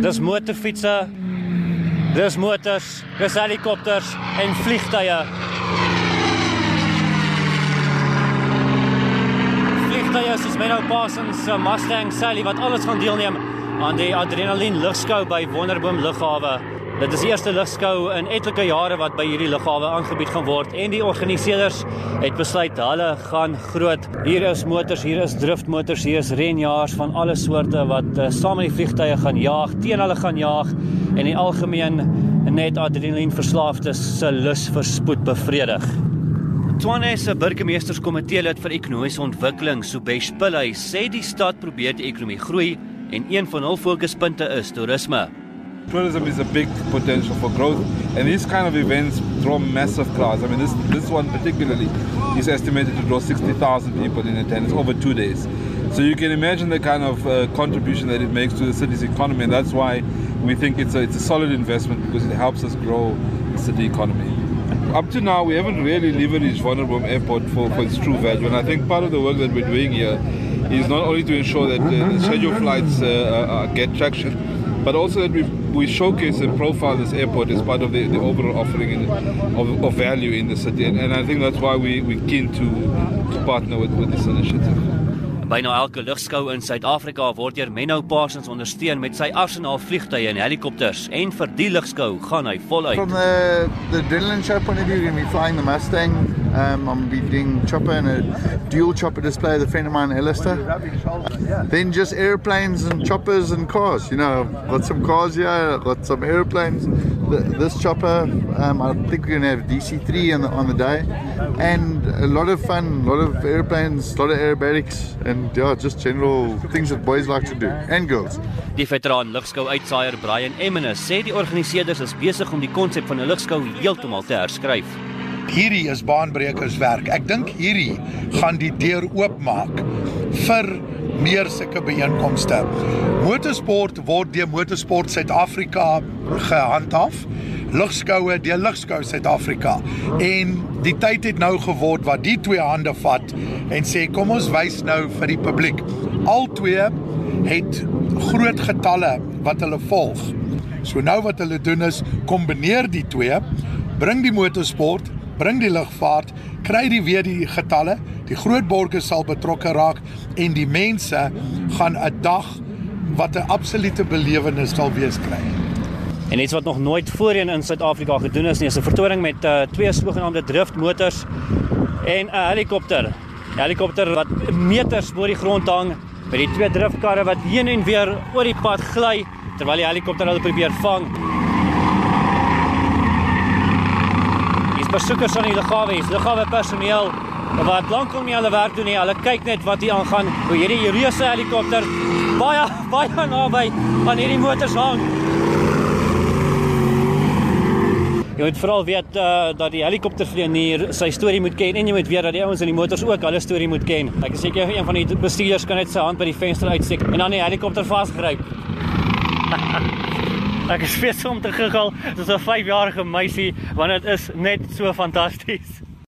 Dis motorfietsse. Dis motors, dis helikopters en vliegtye. Vliegtye soos Menno Parsons se Mustang Sally wat alles gaan deelneem aan die Adrenalien Lugskou by Wonderboom Lughawe. Dit is die eerste lugskou in etlike jare wat by hierdie lughawe aangebied gaan word en die organiseerders het besluit hulle gaan groot. Hier is motors, hier is driftmotors, hier is renjaars van alle soorte wat uh, saam met die vliegtye gaan jaag, teen hulle gaan jaag en in algemeen net adrenalien verslaafdes se lus vir spoed bevredig. Tshwane se burgemeesterskomitee lid vir ekonomiese ontwikkeling, Subesh Pillay, sê die stad probeer die ekonomie groei en een van hul fokuspunte is toerisme. Tourism is a big potential for growth, and these kind of events draw massive crowds. I mean, this this one particularly is estimated to draw 60,000 people in attendance over two days. So you can imagine the kind of uh, contribution that it makes to the city's economy, and that's why we think it's a, it's a solid investment because it helps us grow the city economy. Up to now, we haven't really leveraged Vulnerable Airport for, for its true value, and I think part of the work that we're doing here is not only to ensure that uh, the scheduled flights uh, uh, get traction, but also that we, we showcase and profile this airport as part of the, the overall offering in, of, of value in the city. And, and I think that's why we, we're keen to, to partner with, with this initiative. Byna elke lugskou in Suid-Afrika word deur Menno Parsons ondersteun met sy arsenaal vliegtye en helikopters en vir die lugskou gaan hy voluit. From the the adrenaline show point of view, we're going to be flying the Mustang. Um, I'm going to be doing chopper and a dual chopper display with a friend of mine, Alistair. Then just airplanes and choppers and cars. You know, I've got some cars here, I've got some airplanes. The, this chopper, um, I think we're going to have DC3 on the, on the day. And a lot of fun, a lot of airplanes, a lot of aerobatics, and yeah, just general things that boys like to do, and girls. Die veteran lugskou uitsaaier Brian Emmenes sê die organiseerders is besig om die konsep van 'n lugskou heeltemal te herskryf. Hierdie is baanbrekerswerk. Ek dink hierdie gaan die deur oopmaak vir meer sulke byeenkomste. Motorsport word deur Motorsport Suid-Afrika gehandhaaf. Lugskoue deur Lugskou Suid-Afrika. En die tyd het nou geword wat die twee hande vat en sê kom ons wys nou vir die publiek. Al twee het groot getalle wat hulle volg. So nou wat hulle doen is kombineer die twee, bring die motorsport, bring die lugvaart, kry die weer die getalle, die groot borgers sal betrokke raak en die mense gaan 'n dag wat 'n absolute belewenis sal wees kry. En iets wat nog nooit voorheen in Suid-Afrika gedoen is nie, is 'n vertoning met uh, twee sogenaamde driftmotors en 'n helikopter. 'n Helikopter wat meters bo die grond hang met die twee driftkarre wat heen en weer oor die pad gly terwyl die helikopter hulle probeer vang. Dis besoekers aan die lughawe, dis lughawe personeel wat lankal nie hulle werk doen nie. Hulle kyk net wat hier aangaan. Hoe hierdie reuse helikopter baie baie naby aan hierdie motors hang. Jy moet veral weet uh, dat die helikoptervlieënier sy storie moet ken en jy moet weet dat die ouens in die motors ook hulle storie moet ken. Ek is seker een van die bestuurders kan net sy hand by die venster uitsteek en dan die helikopter vasgryp. Ek is spesiaal om te giggel soos 'n 5-jarige meisie want dit is net so fantasties.